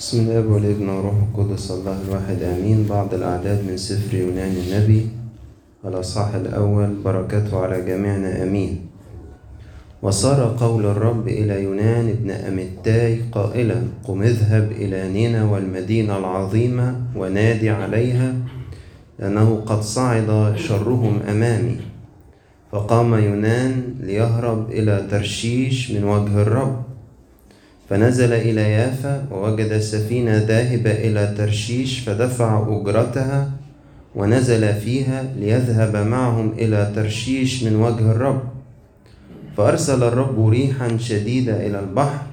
بسم الله والابن والروح القدس. الله الواحد. آمين. بعض الأعداد من سفر يونان النبي. الأصحاح الأول. بركته على جميعنا. آمين. وصار قول الرب إلى يونان ابن أمتاي قائلا قم اذهب إلى نينوى المدينة العظيمة ونادي عليها لأنه قد صعد شرهم أمامي. فقام يونان ليهرب إلى ترشيش من وجه الرب. فنزل إلى يافا ووجد سفينة ذاهبة إلى ترشيش فدفع أجرتها ونزل فيها ليذهب معهم إلى ترشيش من وجه الرب. فأرسل الرب ريحا شديدة إلى البحر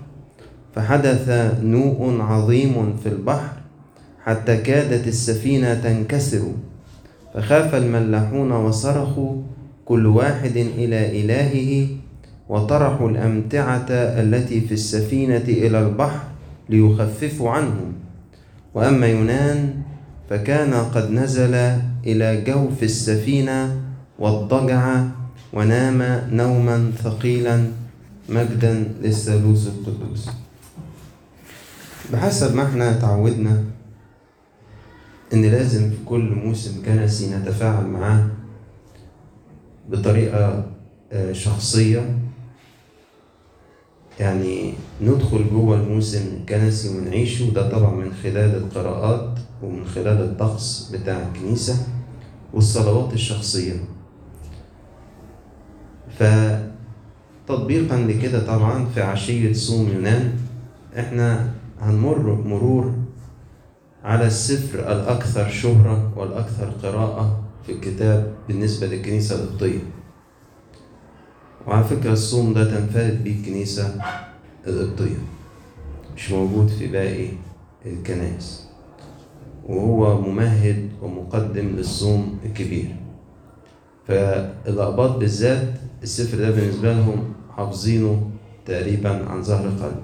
فحدث نوء عظيم في البحر حتى كادت السفينة تنكسر. فخاف الملاحون وصرخوا كل واحد إلى إلهه وطرحوا الأمتعة التي في السفينة إلى البحر ليخففوا عنهم وأما يونان فكان قد نزل إلى جوف السفينة واضطجع ونام نوما ثقيلا مجدا للثالوث القدوس. بحسب ما إحنا تعودنا إن لازم في كل موسم كنسي نتفاعل معاه بطريقة شخصية. يعني ندخل جوه الموسم الكنسي ونعيشه. ده طبعا من خلال القراءات ومن خلال الطقس بتاع الكنيسة والصلوات الشخصية. فتطبيقا لكده طبعا في عشية صوم يونان إحنا هنمر مرور على السفر الأكثر شهرة والأكثر قراءة في الكتاب بالنسبة للكنيسة القبطية. وعلى فكرة الصوم ده تنفرد بيه الكنيسة القبطية مش موجود في باقي الكنائس. وهو ممهد ومقدم للصوم الكبير. فالأقباط بالذات السفر ده بالنسبة لهم حافظينه تقريبا عن ظهر قلب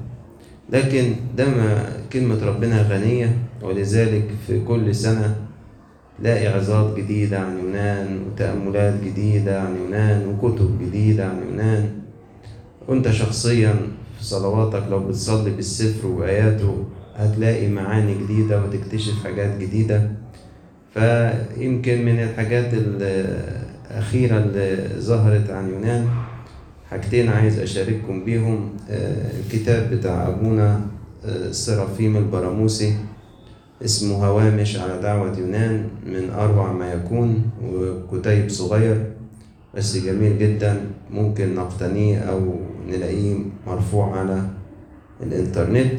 لكن ده ما كلمة ربنا غنية ولذلك في كل سنة لاقي عظات جديدة عن يونان وتأملات جديدة عن يونان وكتب جديدة عن يونان. وانت شخصيا في صلواتك لو بتصلي بالسفر وآياته هتلاقي معاني جديدة وتكتشف حاجات جديدة. فيمكن من الحاجات الأخيرة اللي ظهرت عن يونان حاجتين عايز أشارككم بيهم. الكتاب بتاع أبونا السرافيم البراموسي. اسمه هوامش على دعوة يونان من أروع ما يكون وكتيب صغير. بس جميل جدا. ممكن نقتنيه أو نلاقيه مرفوع على الإنترنت.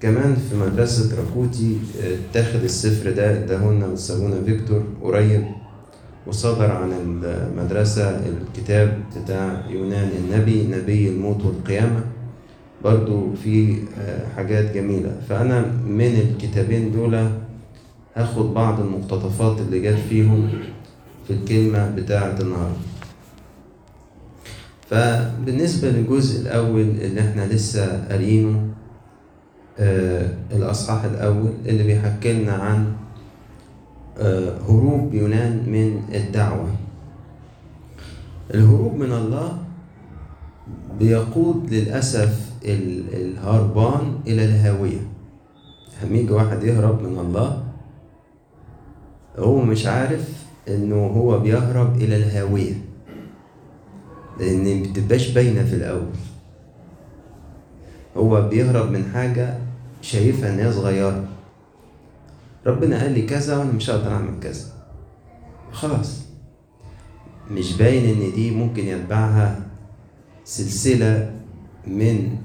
كمان في مدرسة راكوتي اتاخد السفر ده اداهولنا وسابونا فيكتور قريب وصدر عن المدرسة الكتاب بتاع يونان النبي نبي الموت والقيامة. برضو في حاجات جميلة. فأنا من الكتابين دول هاخد بعض المقتطفات اللي جت فيهم في الكلمة بتاعة النهاردة. فبالنسبة للجزء الأول اللي إحنا لسه قارينه آه الأصحاح الأول اللي بيحكي لنا عن آه هروب يونان من الدعوة. الهروب من الله بيقود للأسف الهربان إلى الهاوية. لما يجي واحد يهرب من الله؟ هو مش عارف إنه هو بيهرب إلى الهاوية. لأن بتبقاش باينة في الأول. هو بيهرب من حاجة شايفها إن هي صغيرة. ربنا قال لي كذا وأنا مش هقدر أعمل كذا. خلاص. مش باين إن دي ممكن يتبعها سلسلة من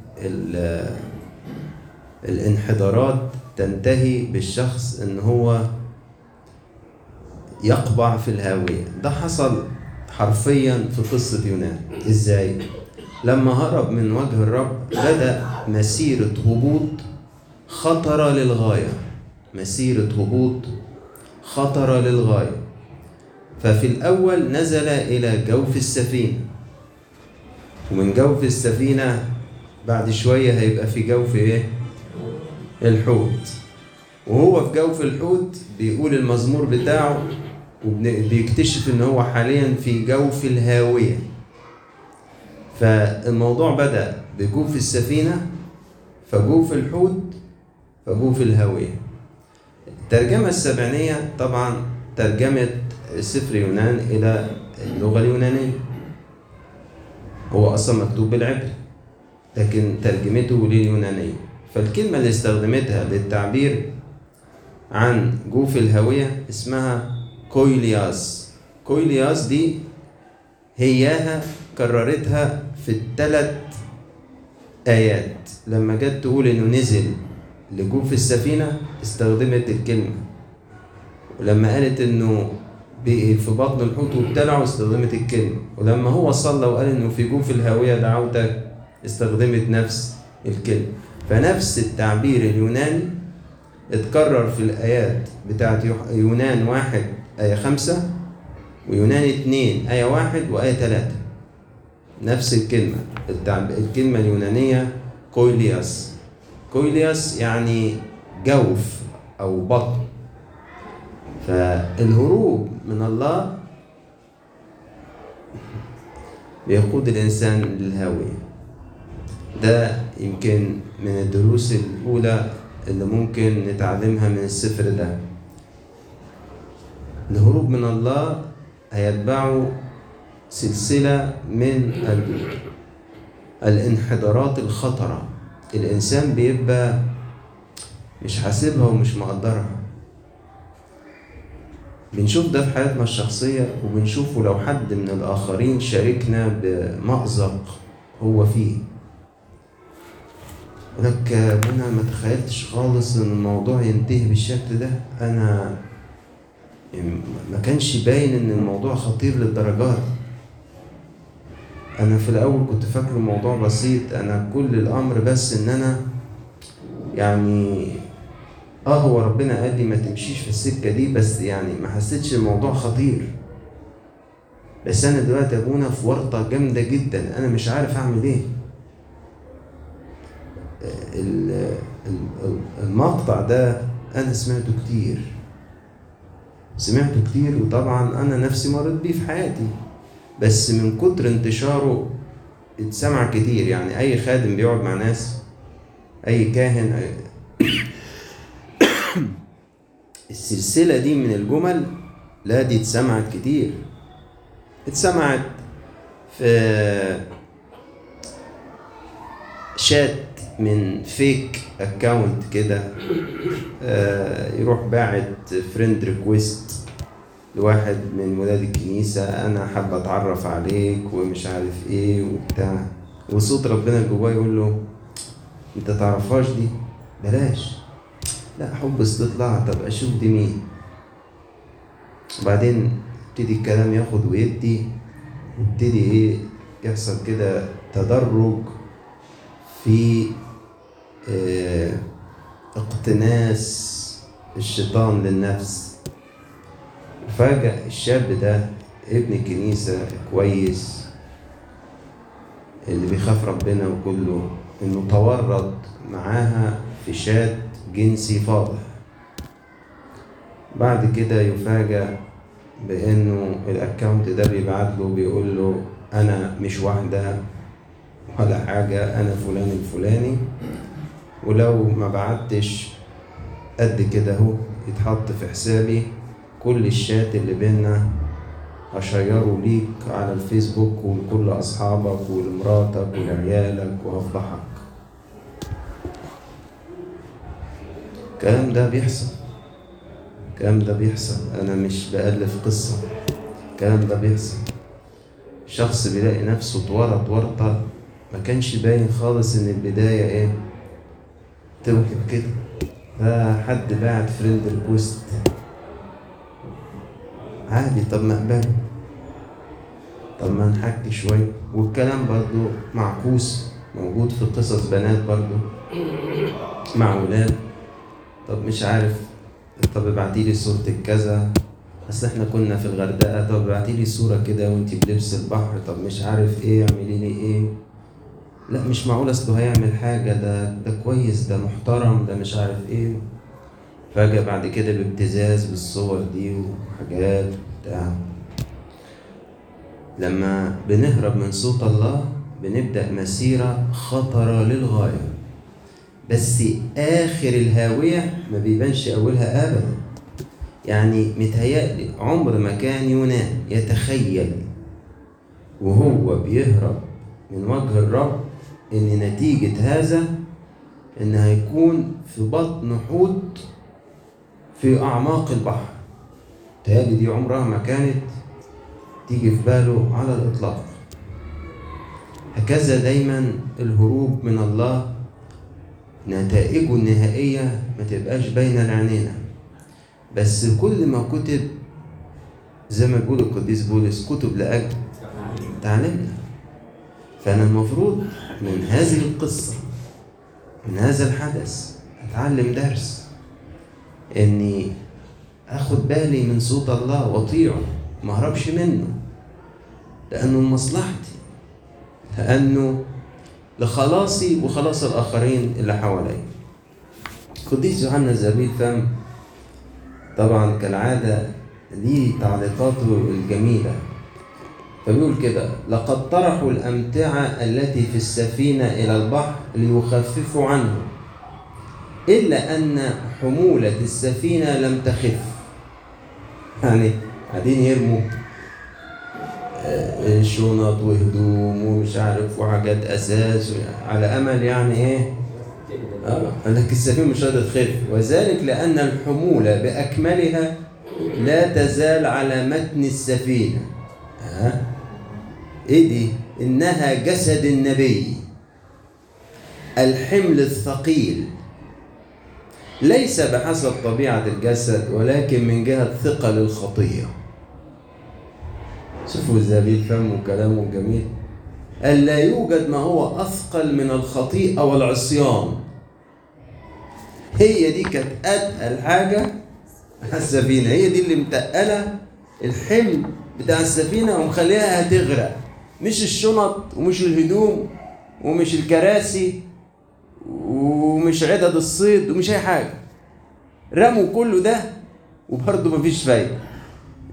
الانحدارات تنتهي بالشخص إن هو يقبع في الهاوية. ده حصل حرفيا في قصة يونان. إزاي؟ لما هرب من وجه الرب بدأ مسيرة هبوط خطرة للغاية. مسيرة هبوط خطرة للغاية. ففي الأول نزل إلى جوف السفينة. ومن جوف السفينة بعد شوية هيبقى في جوف إيه؟ الحوت. وهو في جوف الحوت بيقول المزمور بتاعه وبيكتشف إن هو حاليا في جوف الهاوية. فالموضوع بدأ بجوف السفينة فجوف الحوت فجوف الهاوية. الترجمة السبعينية طبعا ترجمة سفر يونان إلى اللغة اليونانية. هو أصلا مكتوب بالعبري. لكن ترجمته لليونانية. فالكلمة اللي استخدمتها للتعبير عن جوف الهاوية اسمها كويلياس. كويلياس دي هياها كررتها في الثلاث آيات. لما جت تقول إنه نزل لجوف السفينة استخدمت الكلمة. ولما قالت إنه في بطن الحوت وابتلعه استخدمت الكلمة. ولما هو صلى وقال إنه في جوف الهاوية دعوتك استخدمت نفس الكلمة. فنفس التعبير اليوناني اتكرر في الآيات بتاعت يونان واحد آية خمسة ويونان اتنين آية واحد وآية تلاتة. نفس الكلمة. الكلمة اليونانية كويلياس. كويلياس يعني جوف أو بطن. فالهروب من الله بيقود الإنسان للهاوية ده يمكن من الدروس الأولى اللي ممكن نتعلمها من السفر ده. الهروب من الله هيتبعه سلسلة من الانحدارات الخطرة. الإنسان بيبقى مش حاسبها ومش مقدرها. بنشوف ده في حياتنا الشخصية وبنشوفه لو حد من الآخرين شاركنا بمأزق هو فيه. لك أنا ما تخيلتش خالص إن الموضوع ينتهي بالشكل ده. أنا ما كانش باين إن الموضوع خطير للدرجات أنا في الأول كنت فاكره موضوع بسيط. أنا كل الأمر بس إن أنا يعني آه هو ربنا قال لي ما تمشيش في السكة دي بس يعني ما حسيتش الموضوع خطير. بس أنا دلوقتي أبونا في ورطة جامدة جدا. أنا مش عارف أعمل إيه. المقطع ده أنا سمعته كتير. سمعته كتير وطبعا أنا نفسي مريت بيه في حياتي. بس من كتر انتشاره اتسمع كتير. يعني أي خادم بيقعد مع ناس أي كاهن أي السلسلة دي من الجمل لا دي اتسمعت كتير. اتسمعت في شات من fake account كده آه يروح باعت friend request لواحد من ولاد الكنيسة أنا حابة أتعرف عليك ومش عارف إيه وبتاع. وصوت ربنا جواه يقول له أنت تعرفهاش دي؟ بلاش. لا حب استطلاع طب أشوف دي مين. وبعدين يبتدي الكلام ياخد ويدي يبتدي إيه يحصل كده تدرج في اقتناس الشيطان للنفس. فجأة الشاب ده ابن كنيسة كويس اللي بيخاف ربنا وكله إنه تورط معاها في شات جنسي فاضح. بعد كده يفاجأ بإنه الاكونت ده بيبعت له بيقول له أنا مش واحدة ولا حاجة أنا فلان الفلاني. ولو ما بعتش قد كده اهو يتحط في حسابي كل الشات اللي بينا هشيره ليك على الفيسبوك ولكل أصحابك ولمراتك ولعيالك وهفضحك. الكلام ده بيحصل. الكلام ده بيحصل. أنا مش بألف قصة. الكلام ده بيحصل. شخص بيلاقي نفسه اتورط ورطة ما كانش باين خالص إن البداية إيه؟ توهب كده. ده حد بعت friend request عادي طب ما اقبله طب ما نحكي شوية والكلام برضو معكوس موجود في قصص بنات برضو. مع ولاد. طب مش عارف طب ابعتي لي صورتك كذا اصل إحنا كنا في الغردقة. طب ابعتي لي صورة كده وانت بلبس البحر. طب مش عارف إيه اعملي لي إيه. لا مش معقول اصله هيعمل حاجة ده ده كويس ده محترم ده مش عارف إيه. فجأة بعد كده بابتزاز بالصور دي وحاجات بتاع. لما بنهرب من صوت الله بنبدأ مسيرة خطرة للغاية. بس آخر الهاوية ما بيبانش أولها أبدا. يعني متهيألي عمر ما كان يونان يتخيل. وهو بيهرب من وجه الرب إن نتيجة هذا إن هيكون في بطن حوت في أعماق البحر. تهيألي دي عمرها ما كانت تيجي في باله على الإطلاق. هكذا دايما الهروب من الله نتائجه النهائية ما تبقاش باينة لعينينا بس كل ما كتب زي ما بيقول القديس بولس كتب لأجل تعلمنا فأنا المفروض من هذه القصة من هذا الحدث أتعلم درس. إني أخد بالي من صوت الله وأطيعه ما أهربش منه. لأنه لمصلحتي لأنه لخلاصي وخلاص الآخرين اللي حواليا. قديس يوحنا الزبيب فهم طبعا كالعادة ليه تعليقاته الجميلة. فبيقول كده لقد طرحوا الأمتعة التي في السفينة إلى البحر ليخففوا عنه إلا أن حمولة السفينة لم تخف. يعني قاعدين يرموا شنط وهدوم ومش عارف وحاجات أساس على أمل يعني إيه؟ آه لكن السفينة مش قادره تخف. وذلك لأن الحمولة بأكملها لا تزال على متن السفينة. ها آه. إيه دي إنها جسد النبي الحمل الثقيل. ليس بحسب طبيعة الجسد ولكن من جهة ثقل الخطيه شوفوا إزاي فهموا كلامه جميل. قال لا يوجد ما هو أثقل من الخطيئة والعصيان. هي دي كانت أتقل حاجة على السفينة. هي دي اللي متقلة الحمل بتاع السفينة ومخليها هتغرق. مش الشنط ومش الهدوم ومش الكراسي ومش عدد الصيد ومش أي حاجة. رموا كله ده وبرضه مفيش فايدة.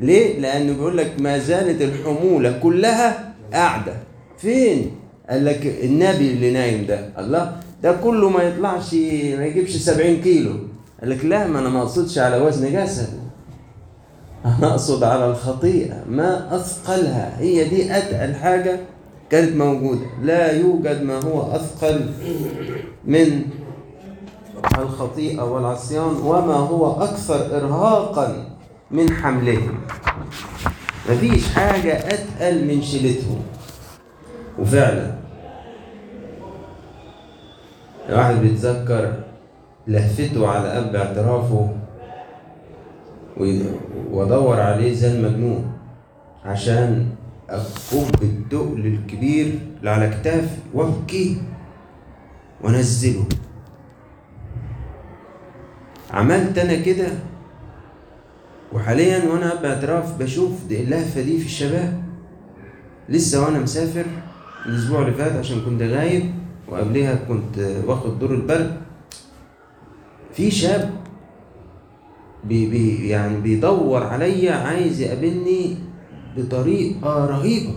ليه؟ لأنه بيقول لك ما زالت الحمولة كلها قاعدة. فين؟ قال لك النبي اللي نايم ده. الله ده كله ما يطلعش ما يجيبش 70 كيلو. قال لك لا ما أنا ما اقصدش على وزن جسد أنا أقصد على الخطيئة. ما أثقلها. هي دي اتقل حاجة كانت موجودة. لا يوجد ما هو أثقل من الخطيئة والعصيان وما هو أكثر ارهاقا من حملهم. مفيش حاجة أتقل من شيلتهم. وفعلا الواحد بيتذكر لهفته على أب اعترافه وادور عليه زي المجنون عشان أقوم بالتقل الكبير اللي على كتافي وأبكي وأنزله. عملت أنا كده؟ وحاليا وأنا باعتراف بشوف دي اللهفه دي في الشباب. لسه وأنا مسافر الأسبوع اللي فات عشان كنت غايب وقبلها كنت واخد دور البرد. في شاب بي بي يعني بيدور عليا عايز يقابلني بطريقة رهيبة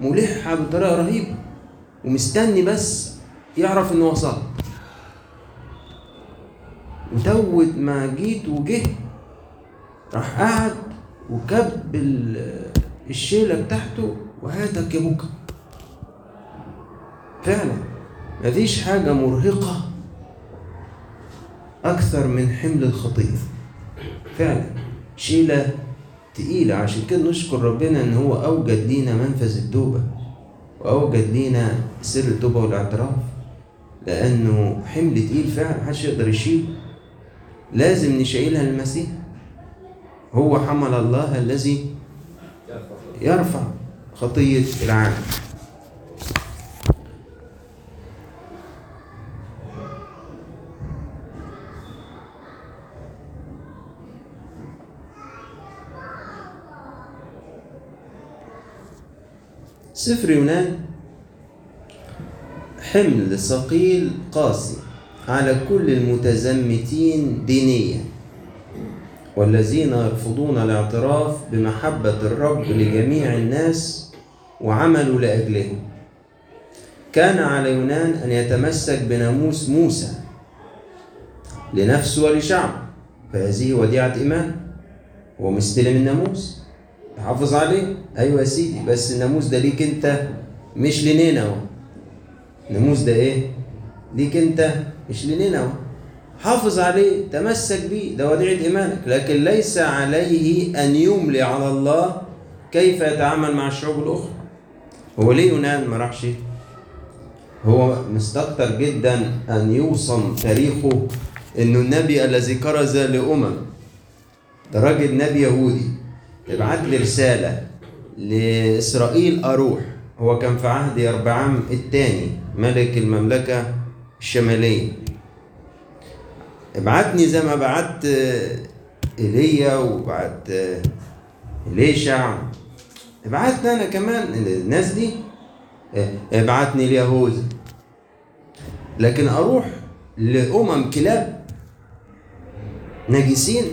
ملحة بطريقة رهيبة ومستني بس يعرف إنه وصل. وتوت ما جيت وجه راح قعد وكب الشيلة بتاعته وهاتك يا بوكا. فعلا مفيش حاجة مرهقة أكثر من حمل الخطية فعلا. شيلة تقيلة. عشان كده نشكر ربنا إن هو أوجد لينا منفذ التوبة وأوجد لينا سر التوبة والاعتراف. لأنه حمل تقيل فعلا محدش يقدر يشيله. لازم نشيلها للمسيح. هو حمل الله الذي يرفع خطية العالم. سفر يونان. حمل ثقيل قاسي على كل المتزمتين دينيا والذين يرفضون الاعتراف بمحبة الرب لجميع الناس وعملوا لأجلهم. كان على يونان أن يتمسك بناموس موسى لنفسه ولشعبه فهذه وديعة إيمان. هو مستلم الناموس. حافظ عليه أيوة يا سيدي بس الناموس ده ليك أنت مش لنينوى الناموس ده إيه؟ ليك أنت مش لنينوى حافظ عليه تمسك بيه ده وديعة إيمانك. لكن ليس عليه أن يملي على الله كيف يتعامل مع الشعوب الأخرى. هو ليه يونان ما راحش؟ هو مستكتر جدا أن يوصم تاريخه إنه النبي الذي كرز لأمم. ده راجل نبي يهودي. ابعت لي رسالة لإسرائيل أروح. هو كان في عهد يربعام الثاني ملك المملكة الشمالية. ابعتني زي ما بعت إيليا وبعت إليشع. ابعتني أنا كمان الناس دي. ابعتني ليهوذا لكن أروح لأمم كلاب نجسين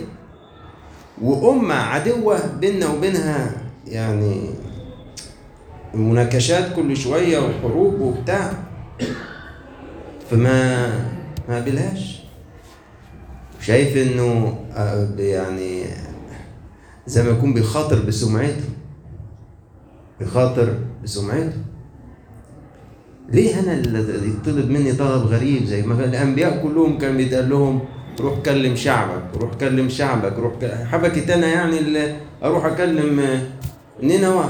وأمة عدوة بيننا وبينها يعني مناكشات كل شوية وحروب وبتاع. فما ما قابلهاش شايف إنه يعني زي ما يكون بيخاطر بسمعته. بيخاطر بسمعته. ليه أنا اللي يطلب مني طلب غريب زي ما الأنبياء كلهم كان بيتقال لهم روح كلم شعبك روح كلم شعبك روح كلم. حبكت أنا يعني اللي أروح أكلم نينوى.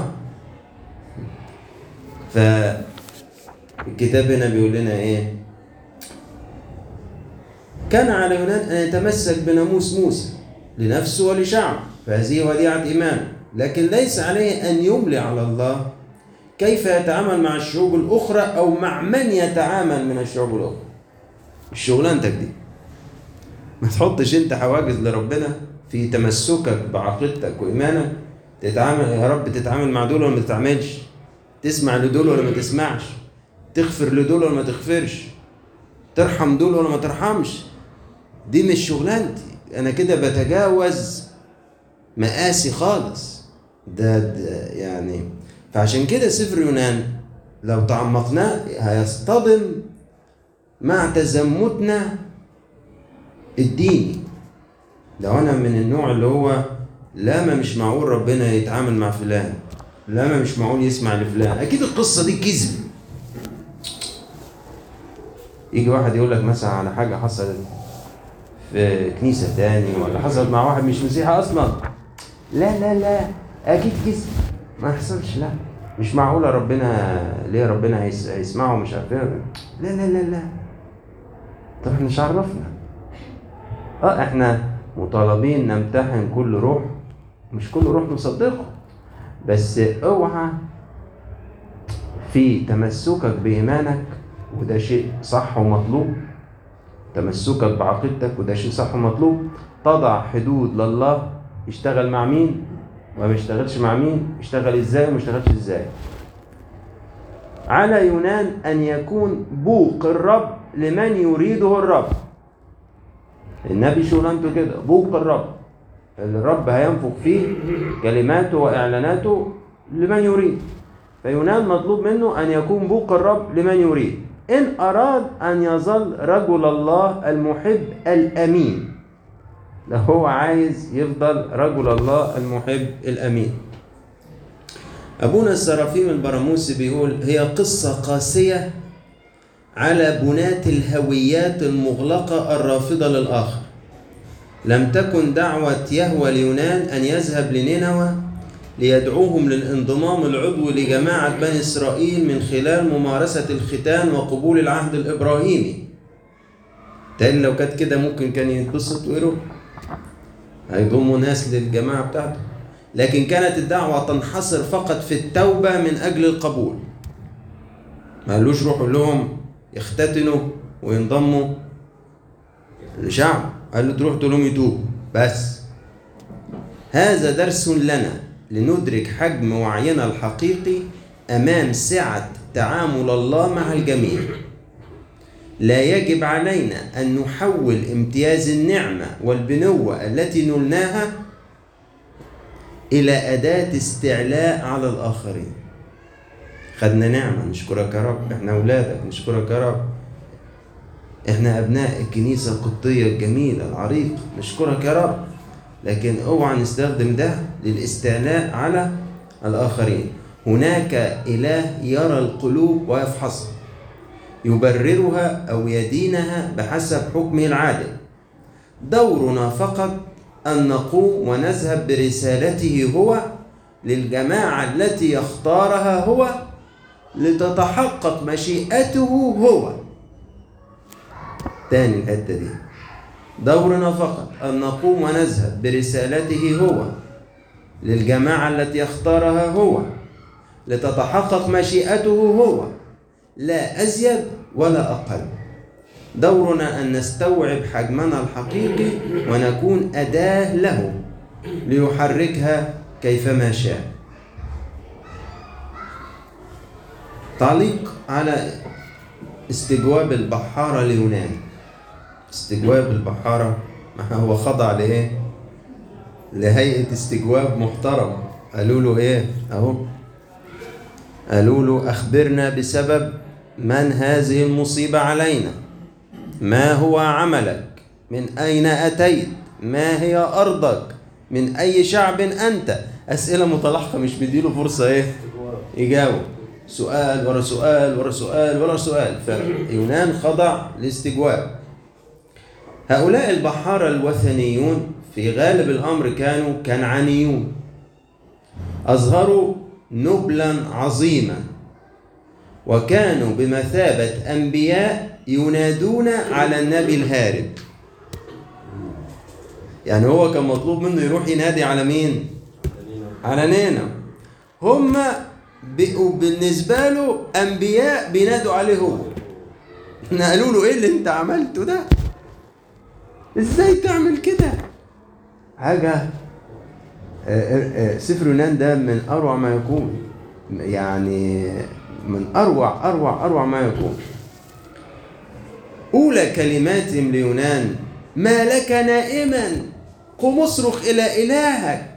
فالكتاب هنا بيقول لنا إيه؟ كان على يونان أن يتمسك بناموس موسى لنفسه ولشعبه فهذه وديعة إيمان. لكن ليس عليه أن يملي على الله. كيف يتعامل مع الشعوب الأخرى أو مع من يتعامل من الشعوب الأخرى؟ مش شغلانتك دي. ما تحطش انت حواجز لربنا في تمسكك بعقيدتك وإيمانك تتعامل يا رب تتعامل مع دول ولا ما تتعاملش. تسمع لدول ولا ما تسمعش. تغفر لدول ولا ما تغفرش. ترحم دول ولا ما ترحمش. دي مش شغلانتي. أنا كده بتجاوز مقاسي خالص. ده, ده يعني فعشان كده سفر يونان لو تعمقناه هيصطدم مع تزمتنا الديني لو أنا من النوع اللي هو لا ما مش معقول ربنا يتعامل مع فلان لا ما مش معقول يسمع لفلان. أكيد القصة دي كذب. يجي واحد يقول لك مثلا على حاجة حصلت في كنيسة تاني ولا حصلت مع واحد مش مسيحي أصلا. لا لا لا أكيد كذب. ما يحصلش لا. مش معقوله ربنا ليه ربنا هيسمعه مش عارف إيه. لا لا لا لا. طب إحنا مش عرفنا آه إحنا مطالبين نمتحن كل روح مش كل روح نصدقه بس اوعى في تمسكك بإيمانك وده شيء صح ومطلوب. تمسكك بعقيدتك وده شيء صح ومطلوب. تضع حدود لله يشتغل مع مين؟ وما يشتغلش مع مين؟ يشتغل إزاي؟ وما يشتغلش إزاي. على يونان أن يكون بوق الرب لمن يريده الرب. النبي شغلانته كده؟ بوق الرب الرب هينفخ فيه كلماته وإعلاناته لمن يريد. فيونان مطلوب منه أن يكون بوق الرب لمن يريد. إن أراد أن يظل رجل الله المحب الأمين. ده هو عايز يفضل رجل الله المحب الأمين. أبونا السرافيم البراموسي بيقول هي قصة قاسية على بناة الهويات المغلقة الرافضة للآخر. لم تكن دعوة يهوى ليونان أن يذهب لنينوى ليدعوهم للانضمام العضوي لجماعة بني إسرائيل من خلال ممارسة الختان وقبول العهد الإبراهيمي. تاني لو كانت كده ممكن كان يتبسط ويروح. هيضموا ناس للجماعة بتاعته. لكن كانت الدعوة تنحصر فقط في التوبة من أجل القبول. ما قالوش روحوا لهم. يختتنوا وينضموا لشعب قال له تروح تقول لهم يتوبوا بس هذا درس لنا لندرك حجم وعينا الحقيقي أمام سعة تعامل الله مع الجميع. لا يجب علينا أن نحول امتياز النعمة والبنوة التي نلناها إلى أداة استعلاء على الآخرين. خدنا نعمة نشكرك يا رب. إحنا أولادك نشكرك يا رب. إحنا أبناء الكنيسة القبطية الجميلة العريقة. نشكرك يا رب. لكن أوعى نستخدم ده للاستعلاء على الآخرين. هناك إله يرى القلوب ويفحصها. يبررها أو يدينها بحسب حكمه العادل. دورنا فقط أن نقوم ونذهب برسالته هو للجماعة التي يختارها هو لتتحقق مشيئته هو. تاني الحتة دي. دورنا فقط أن نقوم ونذهب برسالته هو للجماعة التي يختارها هو لتتحقق مشيئته هو لا أزيد ولا أقل. دورنا أن نستوعب حجمنا الحقيقي ونكون أداة له ليحركها كيفما شاء. تعليق على استجواب البحارة ليونان استجواب البحارة ما هو خضع لإيه؟ لهيئة استجواب محترم. قالوا له إيه؟ أهو. قالوا له أخبرنا بسبب من هذه المصيبة علينا. ما هو عملك؟ من أين أتيت؟ ما هي أرضك؟ من أي شعب أنت؟ أسئلة متلاحقة مش بديله فرصة إيه؟ يجاوب. سؤال ورا سؤال ورا سؤال ورا سؤال. فيونان خضع لاستجواب. هؤلاء البحارة الوثنيون في غالب الأمر كانوا كنعانيون. أظهروا نبلا عظيما. وكانوا بمثابة أنبياء ينادون على النبي الهارب. يعني هو كان مطلوب منه يروح ينادي على مين؟ على نينا. هم بقوا بالنسبة له أنبياء بينادوا عليه هو قالوا له إيه اللي أنت عملته ده؟ إزاي تعمل كده؟ حاجة سفر يونان ده من أروع ما يكون يعني من أروع أروع أروع ما يكون أولى كلماتهم ليونان ما لك نائما قم اصرخ إلى إلهك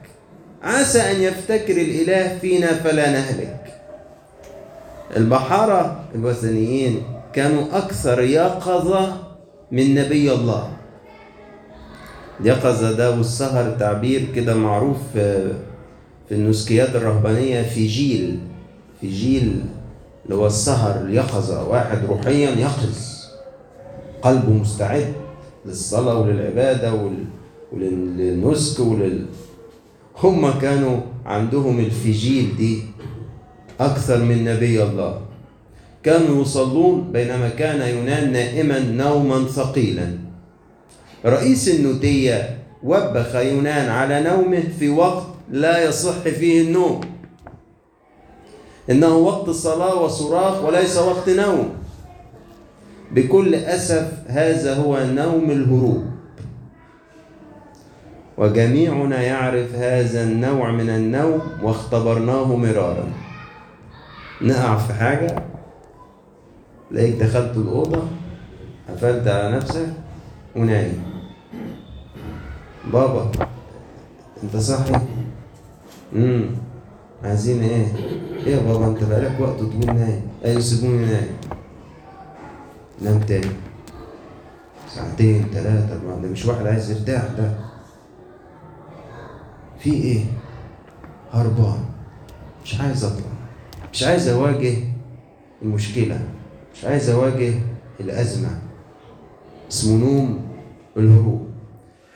عسى أن يفتكر الإله فينا فلا نهلك. البحارة الوثنيين كانوا أكثر يقظة من نبي الله. يقظة ده والسهر تعبير كده معروف في النسكيات الرهبانية في جيل في جيل اللي هو السهر اليقظة واحد روحيا يقظ. قلبه مستعد للصلاة وللعبادة. وللنسك ولل هم كانوا عندهم الفجيل دي أكثر من نبي الله. كانوا يصلون بينما كان يونان نائما نوما ثقيلا. رئيس النوتية وبخ يونان على نومه في وقت لا يصح فيه النوم. إنه وقت الصلاة وصراخ وليس وقت نوم. بكل أسف هذا هو نوم الهروب. وجميعنا يعرف هذا النوع من النوم واختبرناه مرارا. نقع في حاجة تلاقيك دخلت الأوضة قفلت على نفسك ونايم. بابا انت صاحي؟ امم عايزين إيه؟ إيه يا بابا انت بقالك وقت تقول نايم. أيوه سيبوني نايم. نام تاني. ساعتين أربعة ده مش واحد عايز يرتاح ده. في إيه؟ هربان. مش عايز أطلع. مش عايز أواجه المشكلة. مش عايز أواجه الأزمة. اسمه نوم الهروب.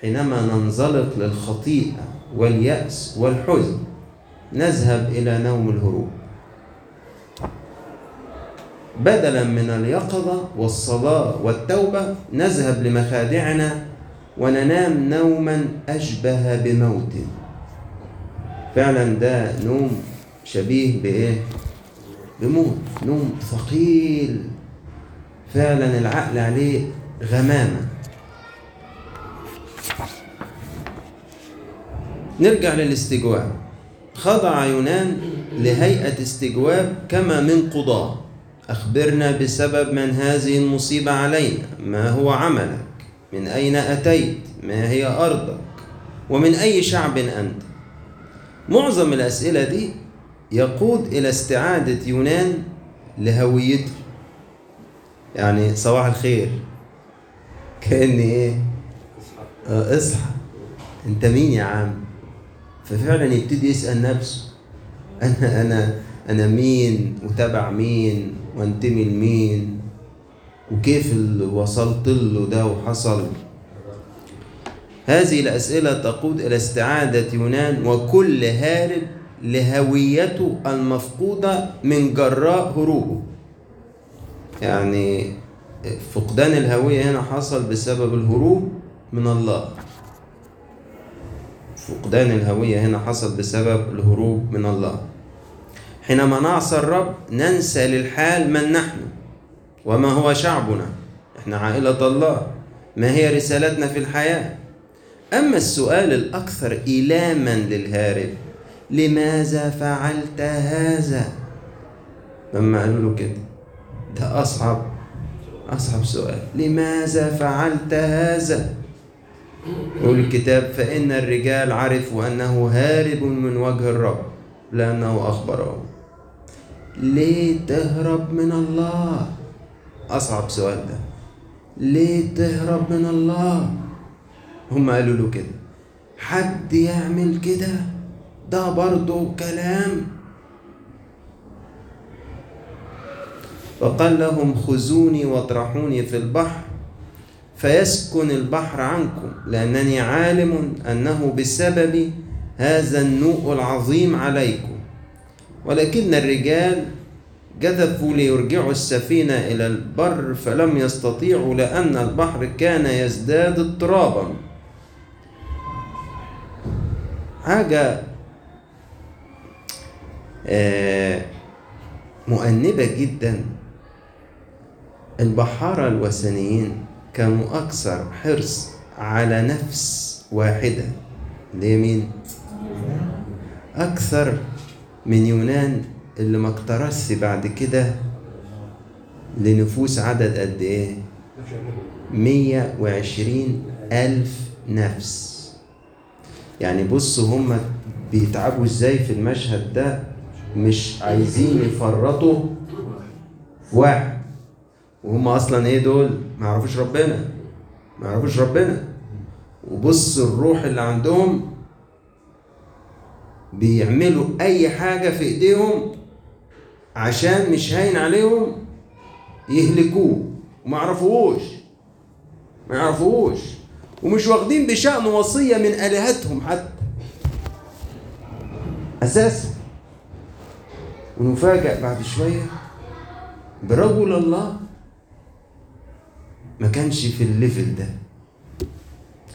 حينما ننزلق للخطيئة واليأس والحزن نذهب إلى نوم الهروب. بدلا من اليقظة والصلاة والتوبة نذهب لمخادعنا وننام نوما أشبه بموت. فعلا ده نوم شبيه بإيه؟ بموت نوم ثقيل. فعلا العقل عليه غمامة. نرجع للاستجواب. خضع يونان لهيئة استجواب كما من قضاة أخبرنا بسبب من هذه المصيبة علينا. ما هو عملك؟ من أين أتيت؟ ما هي أرضك؟ ومن أي شعب أنت؟ معظم الأسئلة دي يقود إلى استعادة يونان لهويته. يعني صباح الخير. كأن إيه؟ آه، اصحى. أنت مين يا عم؟ ففعلا يبتدي يسأل نفسه. أنا أنا أنا مين؟ وتبع مين؟ وأنتمي لمين؟ وكيف اللي وصلت له ده وحصل؟ هذه الأسئلة تقود إلى استعادة يونان وكل هارب لهويته المفقودة من جراء هروبه. يعني فقدان الهوية هنا حصل بسبب الهروب من الله. فقدان الهوية هنا حصل بسبب الهروب من الله. حينما نعصى الرب ننسى للحال من نحن وما هو شعبنا. إحنا عائلة الله. ما هي رسالتنا في الحياة؟ أما السؤال الأكثر إيلاما للهارب لماذا فعلت هذا؟ لما قالوا له كده. ده أصعب أصعب سؤال. لماذا فعلت هذا؟ يقول الكتاب فإن الرجال عرفوا أنه هارب من وجه الرب لأنه أخبرهم ليه تهرب من الله؟ أصعب سؤال ده. ليه تهرب من الله؟ هم قالوا له كده. حد يعمل كده؟ ده برضه كلام. فقال لهم خذوني واطرحوني في البحر فيسكن البحر عنكم لأنني عالم أنه بسبب هذا النوء العظيم عليكم. ولكن الرجال جذفوا ليرجعوا السفينة إلى البر فلم يستطيعوا لأن البحر كان يزداد اضطرابا. حاجة آه، مؤنبة جدا البحارة الوثنيين كانوا أكثر حرص على نفس واحدة اللي مين؟ أكثر من يونان اللي ما اكترث بعد كده لنفوس عدد قد إيه؟ مية وعشرين ألف نفس يعني بصوا هم بيتعبوا إزاي في المشهد ده؟ مش عايزين يفرطوا واحد. وهم أصلا إيه دول؟ ما يعرفوش ربنا. ما يعرفوش ربنا. وبص الروح اللي عندهم بيعملوا أي حاجة في إيديهم عشان مش هاين عليهم يهلكوه. وما يعرفوهوش. ما يعرفوهوش. ومش واخدين بشأن وصية من آلهتهم حتى. أساسا ونفاجأ بعد شوية برجل الله ما كانش في ال level ده.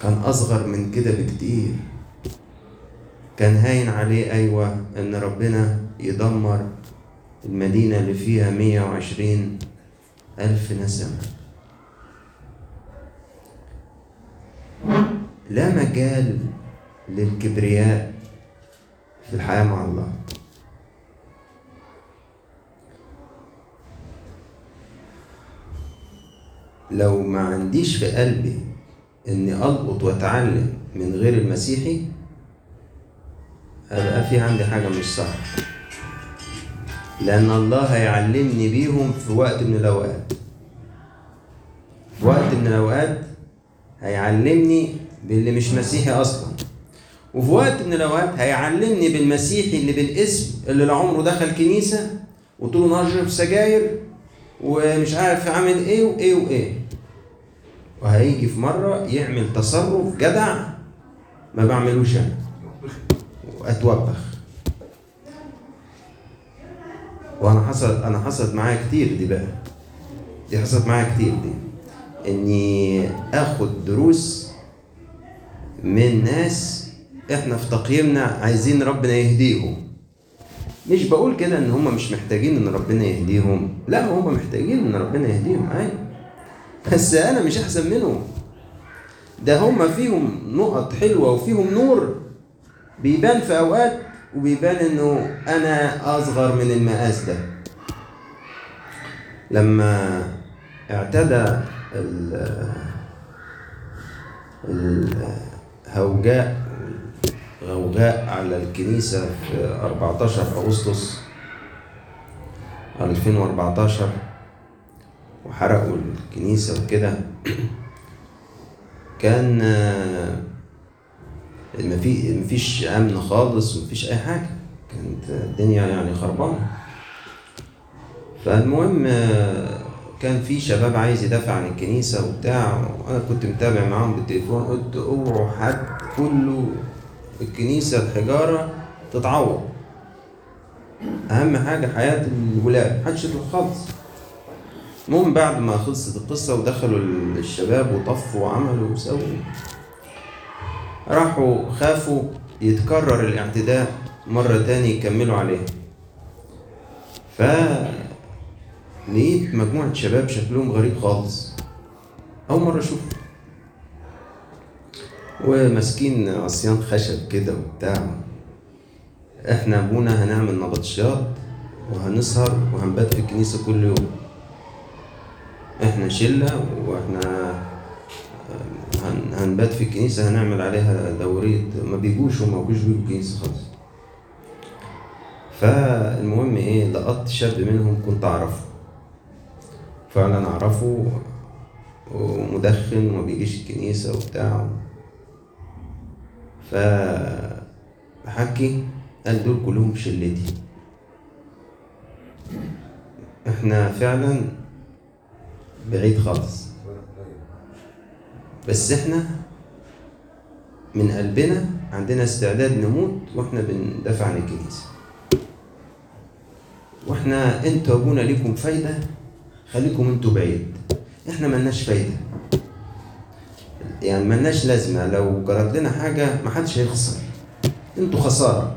كان أصغر من كده بكتير. كان هاين عليه أيوة إن ربنا يدمر المدينة اللي فيها 120 ألف نسمة. لا مجال للكبرياء في الحياة مع الله. لو ما عنديش في قلبي إني ألقط وأتعلم من غير المسيحي أبقى في عندي حاجة مش صح. لأن الله هيعلمني بيهم في وقت من الأوقات. في وقت من الأوقات هيعلمني باللي مش مسيحي أصلا. وفي وقت من الأوقات هيعلمني بالمسيحي اللي بالاسم اللي لا عمره دخل كنيسة وطول النهار يشرب سجاير ومش عارف عامل إيه وإيه وإيه. وهيجي في مرة يعمل تصرف جدع ما بعملوش أنا. وأتوبخ. وأنا حصل أنا حصلت معايا كتير دي بقى. دي حصلت معايا كتير دي. إني اخد دروس من ناس إحنا في تقييمنا عايزين ربنا يهديهم. مش بقول كده إن هم مش محتاجين إن ربنا يهديهم. لا هم محتاجين إن ربنا يهديهم أيوه بس أنا مش أحسن منهم. ده هم فيهم نقط حلوة وفيهم نور. بيبان في أوقات وبيبان إنه أنا أصغر من المقاس ده. لما اعتدى الهوجاء غوغاء على الكنيسة في 14 أغسطس 2014 وحرقوا الكنيسة وكده. كان مفي- مفيش أمن خالص ومفيش أي حاجة. كانت الدنيا يعني خربانة. فالمهم كان في شباب عايز يدافع عن الكنيسة وبتاع وأنا كنت متابع معاهم بالتليفون قلت اوعوا حد كله الكنيسة الحجارة تتعور أهم حاجة حياة الولاد محدش يدخل خالص. المهم بعد ما خلصت القصة ودخلوا الشباب وطفوا وعملوا وسووا راحوا خافوا يتكرر الاعتداء مرة تاني يكملوا عليه لقيت مجموعة شباب شكلهم غريب خالص. أول مرة أشوف وماسكين عصيان خشب كده وبتاع. إحنا أبونا هنعمل نبطشيات وهنسهر وهنبات في الكنيسة كل يوم. إحنا شلة وإحنا هن- هنبات في الكنيسة هنعمل عليها دورية. ما بيجوش وما بيجوش بيجوا الكنيسة خالص. فالمهم إيه لقطت شاب منهم كنت أعرفه. فعلا أعرفه ومدخن وما بيجيش الكنيسة وبتاع. فحكي قال دول كلهم شلتي إحنا فعلا بعيد خالص. بس إحنا من قلبنا عندنا استعداد نموت وإحنا بندافع عن الكنيسة. وإحنا أنتوا ابونا ليكم فايدة خليكم أنتوا بعيد. إحنا ملناش فايدة. يعني ملناش لازمة. لو جرت لنا حاجة محدش هيخسر. أنتوا خسارة.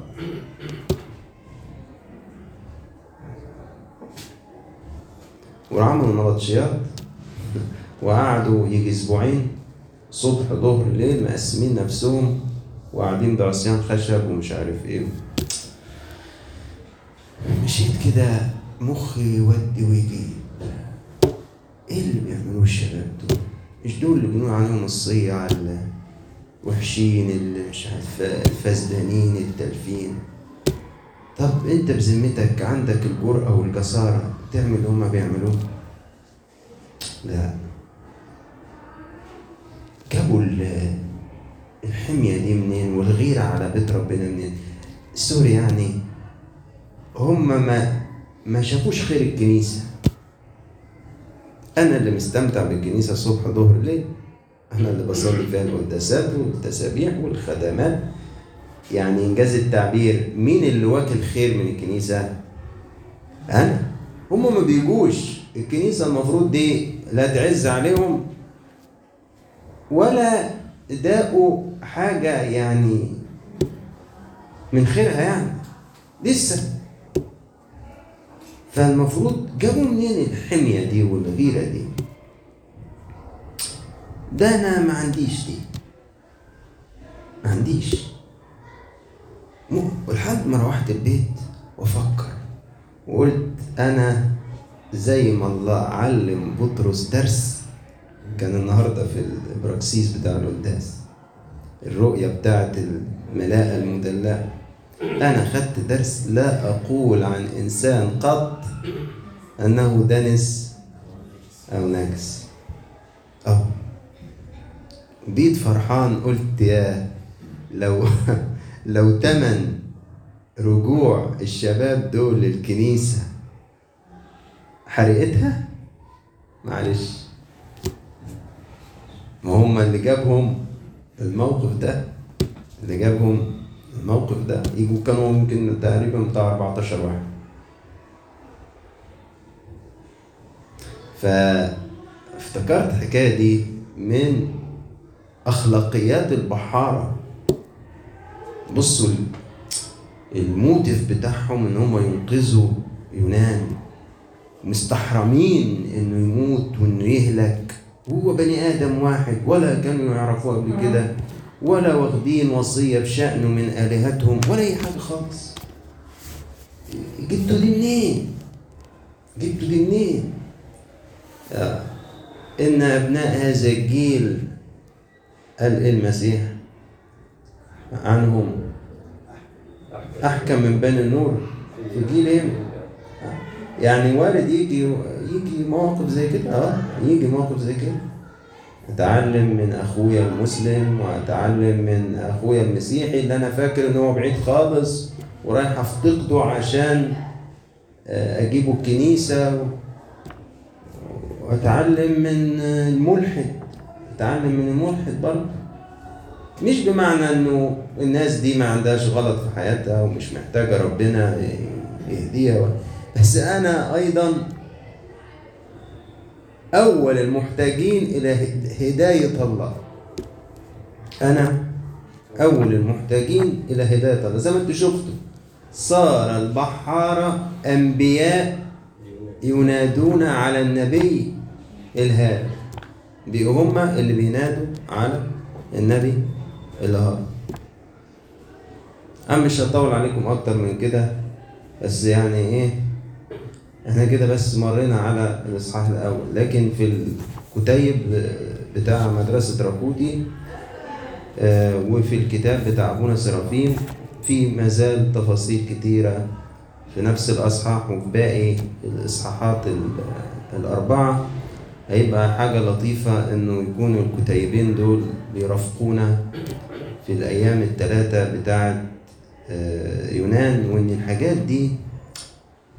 وعملوا نبطشيات وقعدوا يجي أسبوعين. صبح ظهر ليل مقسمين نفسهم. وقاعدين بعصيان خشب ومش عارف إيه. مشيت كده مخي يودي ويجيب إيه اللي بيعملوه الشباب دول؟ مش دول اللي بنقول عليهم الصيع الوحشين اللي مش عارف الفاسدانين التلفين طب أنت بذمتك عندك الجرأة والجسارة تعمل اللي هما بيعملوه؟ لا. جابوا ال- الحمية دي منين والغيرة على بيت ربنا منين؟ سوري يعني هم ما ما شافوش خير الكنيسة. أنا اللي مستمتع بالكنيسة الصبح ظهر ليل. أنا اللي بصلي فيها القداسات والتسابيح والخدمات. يعني إنجاز التعبير مين اللي واكل خير من الكنيسة؟ أنا؟ هم ما بيجوش. الكنيسة المفروض دي لا تعز عليهم ولا داقوا حاجة يعني من خيرها يعني. لسه. فالمفروض جابوا منين الحمية دي والغيرة دي ده أنا ما عنديش دي. ما عنديش. ولحد ما روحت البيت وأفكر وقلت أنا زي ما الله علم بطرس درس كان النهارده في البراكسيس بتاع القداس. الرؤية بتاعت الملاءة المدلعة أنا خدت درس لا أقول عن إنسان قط أنه دنس أو نجس أه بيت فرحان قلت يا لو لو تمن رجوع الشباب دول للكنيسة. حرقتها؟ معلش. ما هم اللي جابهم الموقف ده. اللي جابهم الموقف ده. يجوا كانوا ممكن تقريبا بتاع 14 واحد. فافتكرت الحكاية دي من أخلاقيات البحارة. بصوا الموتيف بتاعهم إن هم ينقذوا يونان. مستحرمين إنه يموت وإنه يهلك. هو بني آدم واحد ولا كانوا يعرفوه قبل كده ولا واخدين وصية بشأنه من آلهتهم ولا أي حاجة خالص. جبتوا دي منين؟ جبتوا دي منين؟ آه. إن أبناء هذا الجيل قال إيه المسيح عنهم أحكم من بني النور في جيلهم. يعني وارد يجي يجي مواقف زي كده آه. يجي مواقف زي كده. أتعلم من أخويا المسلم وأتعلم من أخويا المسيحي اللي أنا فاكر إن هو بعيد خالص ورايح أفتقده عشان آه، أجيبه الكنيسة. واتعلم من الملحد. اتعلم من الملحد برضه. مش بمعنى انه الناس دي ما عندهاش غلط في حياتها ومش محتاجة ربنا يهديها بس أنا أيضا أول المحتاجين إلى هداية الله. أنا أول المحتاجين إلى هداية الله. زي ما أنتم شفتوا صار البحارة أنبياء ينادون على النبي. الهاد دي هم اللي بينادوا على النبي الهاد أنا مش هطول عليكم أكتر من كده بس يعني إيه إحنا كده بس مرينا على الإصحاح الأول. لكن في الكتيب بتاع مدرسة راكوتي آه، وفي الكتاب بتاع أبونا سرافيم في مازال تفاصيل كتيرة في نفس الأصحاح وفي باقي الإصحاحات الأربعة. هيبقى حاجة لطيفة إنه يكونوا الكتيبين دول بيرافقونا في الأيام الثلاثة بتاعة آه، يونان وإن الحاجات دي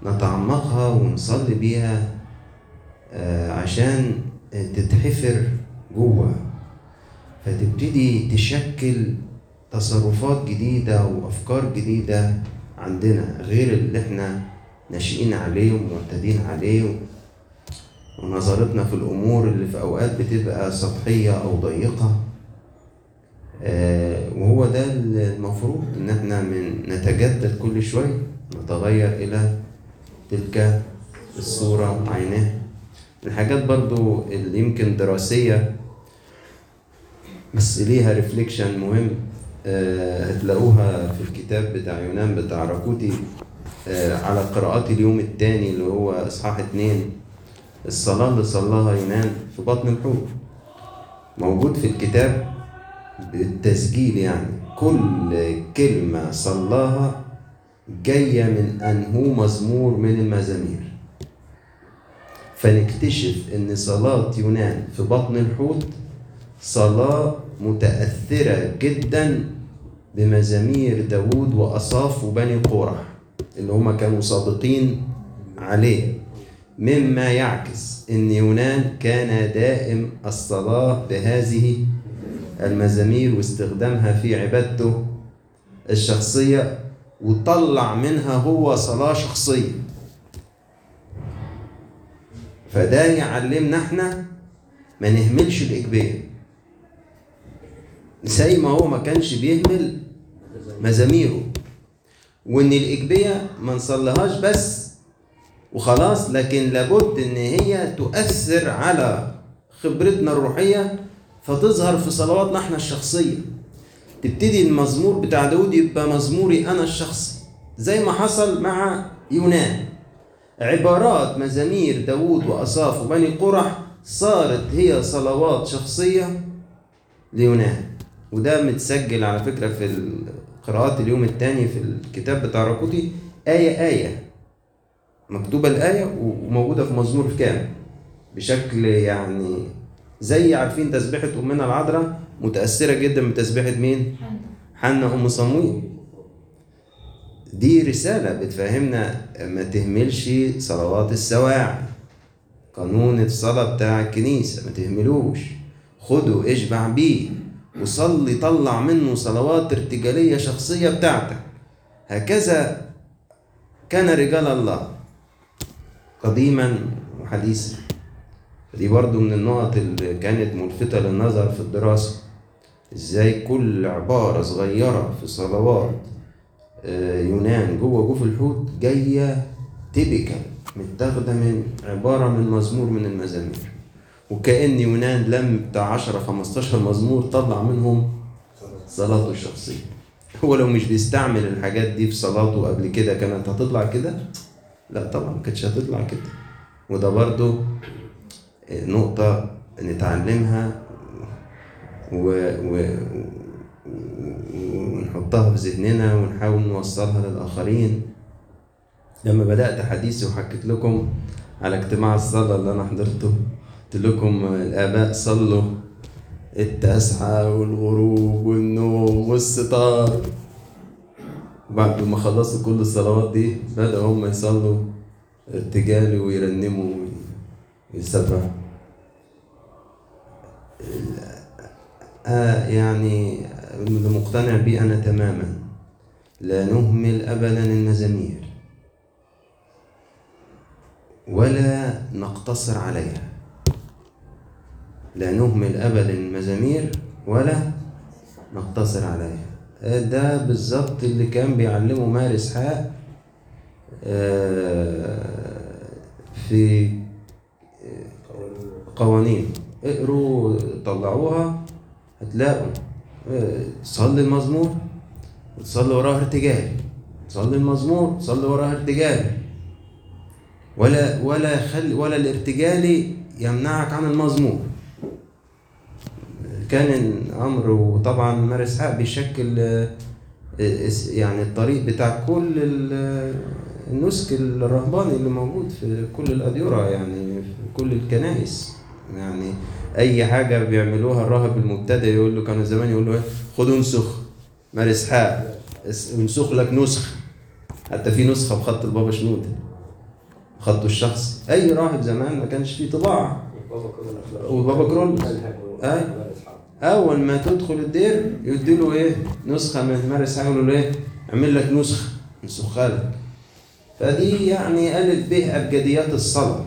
نتعمقها ونصلي بيها آه، عشان تتحفر جوه. فتبتدي تشكل تصرفات جديدة وأفكار جديدة عندنا غير اللي إحنا ناشئين عليه ومعتادين عليه. ونظرتنا في الأمور اللي في أوقات بتبقى سطحية أو ضيقة آه وهو ده المفروض إن إحنا من نتجدد كل شوية نتغير إلى تلك الصورة عينها الحاجات برضو اللي يمكن دراسية بس ليها ريفليكشن مهم آه، هتلاقوها في الكتاب بتاع يونان بتاع راكوتي آه، على قراءات اليوم الثاني اللي هو إصحاح اتنين. الصلاة اللي صلاها يونان في بطن الحوت. موجود في الكتاب بالتسجيل يعني. كل كلمة صلاها جاية من أنهو مزمور من المزامير. فنكتشف إن صلاة يونان في بطن الحوت صلاة متأثرة جدا بمزامير داوود وأصاف وبني قورح اللي هما كانوا سابقين عليه. مما يعكس إن يونان كان دائم الصلاة بهذه المزامير واستخدامها في عبادته الشخصية وطلع منها هو صلاة شخصية. فده يعلمنا إحنا ما نهملش الإجبار. زي ما هو ما كانش بيهمل مزاميره. وإن الاجبيه ما نصليهاش بس وخلاص لكن لابد إن هي تؤثر على خبرتنا الروحية فتظهر في صلواتنا إحنا الشخصية. تبتدي المزمور بتاع داود يبقى مزموري أنا الشخصي زي ما حصل مع يونان. عبارات مزامير داود وأصاف وبني قرح صارت هي صلوات شخصية ليونان. وده متسجل على فكرة في قراءات اليوم الثاني في الكتاب بتاع راكوتي آية آية. مكتوبة الآية وموجودة في مزمور كام بشكل يعني زي عارفين تسبيحة أمنا العذراء متأثرة جدا بتسبيحة مين؟ حنا أم صمويل دي رسالة بتفهمنا ما تهملش صلوات السواعي قانون الصلاة بتاع الكنيسة ما تهملوش. خده اشبع بيه وصلي طلع منه صلوات ارتجالية شخصية بتاعتك. هكذا كان رجال الله. قديما وحديثا دي برضو من النقط اللي كانت ملفتة للنظر في الدراسة. إزاي كل عبارة صغيرة في صلوات آه، يونان جوه جوف الحوت جاية تيبيكال متاخدة من عبارة من مزمور من المزامير. وكأن يونان لم بتاع 10 15 مزمور طلع منهم صلاته الشخصية. هو لو مش بيستعمل الحاجات دي في صلاته قبل كده كانت هتطلع كده؟ لا طبعا ما كانتش هتطلع كده. وده برضو نقطة نتعلمها و... و... ونحطها في ذهننا ونحاول نوصلها للآخرين. لما بدأت حديثي وحكيت لكم على اجتماع الصلاة اللي أنا حضرته قلت لكم الآباء صلوا التسعة والغروب والنوم والستار. بعد ما خلصوا كل الصلوات دي بدأوا هم يصلوا ارتجالي ويرنموا ويسبحوا. آه يعني اللي مقتنع بيه أنا تماما. لا نهمل أبدا المزامير. ولا نقتصر عليها. لا نهمل أبدا المزامير ولا نقتصر عليها. ده بالظبط اللي كان بيعلمه مار إسحاق في قوانين. اقروا طلعوها هتلاقوا تصلي المزمور وتصلي وراه ارتجال تصلي المزمور تصلي وراه ارتجال. ولا ولا خلي ولا الارتجالي يمنعك عن المزمور. كان أمر وطبعا مار اسحاق بيشكل يعني الطريق بتاع كل النسك الرهباني اللي موجود في كل الأديرة يعني في كل الكنائس. يعني أي حاجة بيعملوها الراهب المبتدئ يقول له كانوا زمان يقول له إيه؟ خد انسخ مار اسحاق انسخ لك نسخه حتى في نسخة بخط البابا شنوده خطه الشخص. أي راهب زمان ما كانش فيه طباعة. وبابا كرول. أي. أول ما تدخل الدير يدي له إيه؟ نسخة من مار اسحاق يقول له إيه؟ اعمل لك نسخة نسخها لك فدي يعني ألف به أبجديات الصلاة.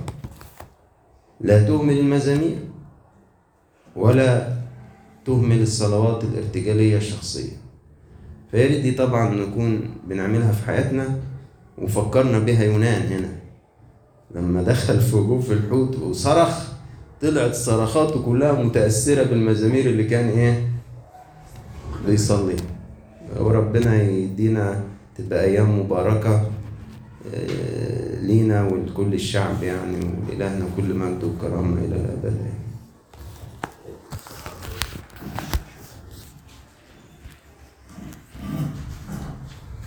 لا تهمل المزامير ولا تهمل الصلوات الارتجالية الشخصية. ريت دي طبعا نكون بنعملها في حياتنا وفكرنا بها يونان هنا. لما دخل في جوف الحوت وصرخ طلعت صرخاته كلها متأثرة بالمزامير اللي كان إيه؟ بيصلي وربنا يدينا تبقى أيام مباركة لينا ولكل الشعب يعني ولإلهنا كل مجد وكرامة إلى الأبد